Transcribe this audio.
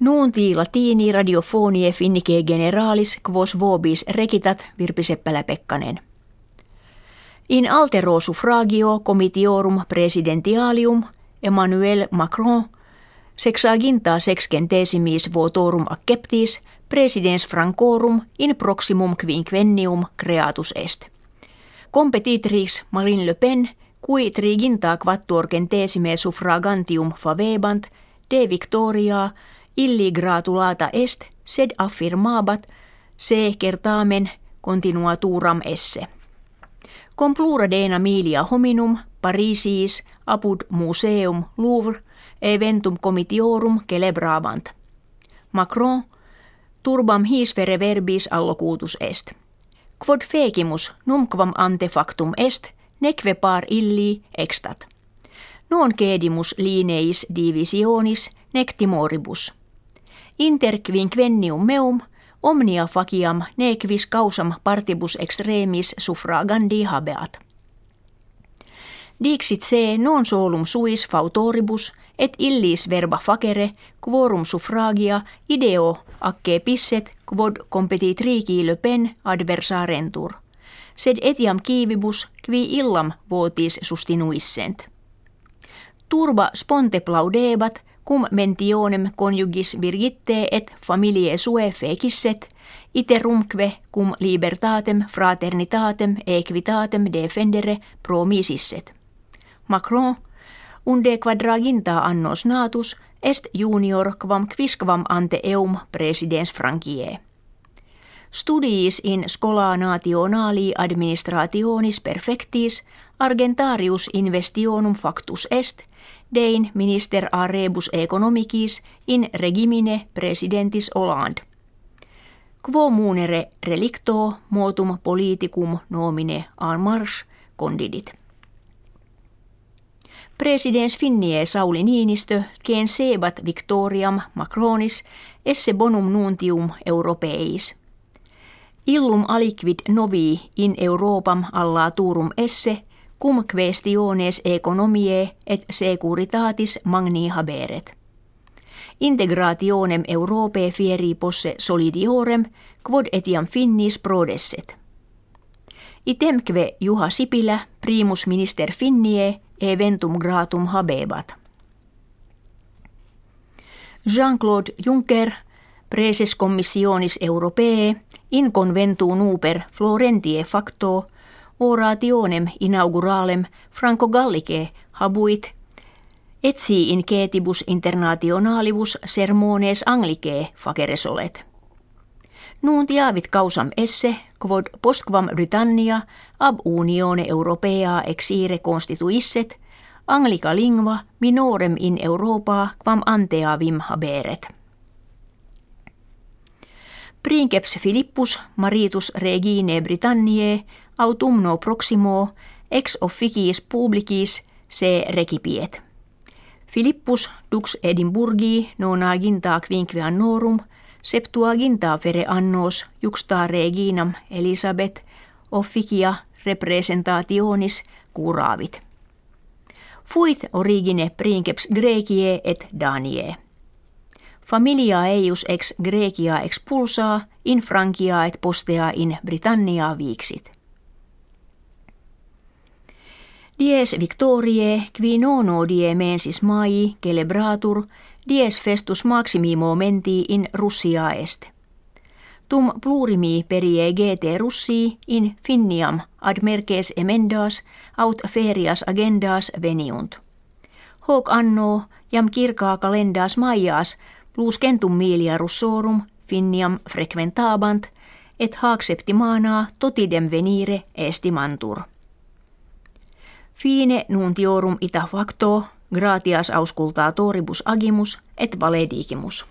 Nuunti latini radiofonie finnike generalis quos vobis rekitat Virpi Seppälä-Pekkanen. In altero suffragio comitiorum presidentialium Emmanuel Macron sexaginta sexcentesimis votorum acceptis presidens francorum in proximum quinquennium creatus est. Competitrix Marine Le Pen cui triginta quattuorcentesime suffragantium favebant de victoria illi gratulata est sed affirmabat se kertamen continuaturam esse. Complura dena milia hominum Parisis apud museum Louvre eventum comitiorum celebrabant. Macron turbam his vere verbis allocutus est. Quod fecimus numquam ante factum est, neque par illi extat. Non cedimus lineis divisionis nec timoribus. Inter quinquennium meum omnia faciam nequis causam partibus extremis suffragandi habeat. Dixit se non solum suis fautoribus et illis verba facere quorum suffragia ideo acce pisset quod competit rigi Le Pen adversarentur. Sed etiam kiivibus qui illam votis sustinuissent. Turba sponte plaudebat cum mentionem conjugis virgitte et familie sue fecisset, iterumque cum libertatem fraternitatem equitatem defendere promisisset. Macron, unde quadraginta annos natus, est junior quam quisquam ante eum presidens Frankie. Studiis in scola nationali administrationis perfectis argentarius investionum factus est, dein minister a rebus economicis in regimine presidentis Hollande. Quo munere relicto motum politicum nomine en marche condidit. Presidens Finnie Sauli Niinistö kien sebat victoriam Macronis esse bonum nuntium europeis. Illum aliquid novi in Europam alla turum esse cum questiones economiae et securitatis magni haberet. Integrationem Europae fieri posse solidiorem quod etiam finnis prodesset. Itemque Juha Sipilä primus minister Finnie eventum gratum habebat. Jean-Claude Juncker, preses commissionis europee, in conventu nuper Florentie facto, orationem inauguralem Franco Gallice habuit etsi in ketibus internationalibus sermones anglicae faceres olet. Nuuntiavit causam esse, quod postquam Britannia ab unione europea exire constituisset, anglica lingua minorem in Europa quam anteavim haberet. Princeps Philippus maritus regine Britanniae autumno proximo ex officiis publicis se recipiet. Philippus dux Edinburghi nonaginta quinque annorum – Septuaginta fere annos juxta reginam Elisabeth officia representationis curavit. Fuit origine princeps Grekie et Danie. Familia eius ex Grecia expulsaa, in Frankia et postea in Britannia viiksit. Dies Victoriae qui nono die mensis mai celebratur dies festus maximi momenti in Russia est. Tum plurimi perie GT Russii in Finniam ad merces emendas aut ferias agendas veniunt. Hoc anno jam kirkaa kalendas maias plus kentum milia russorum Finniam frequentabant et hac septimana totidem venire estimantur. Fine nuntiorum ita facto gratias auscultaa toribus agimus et valedigimus.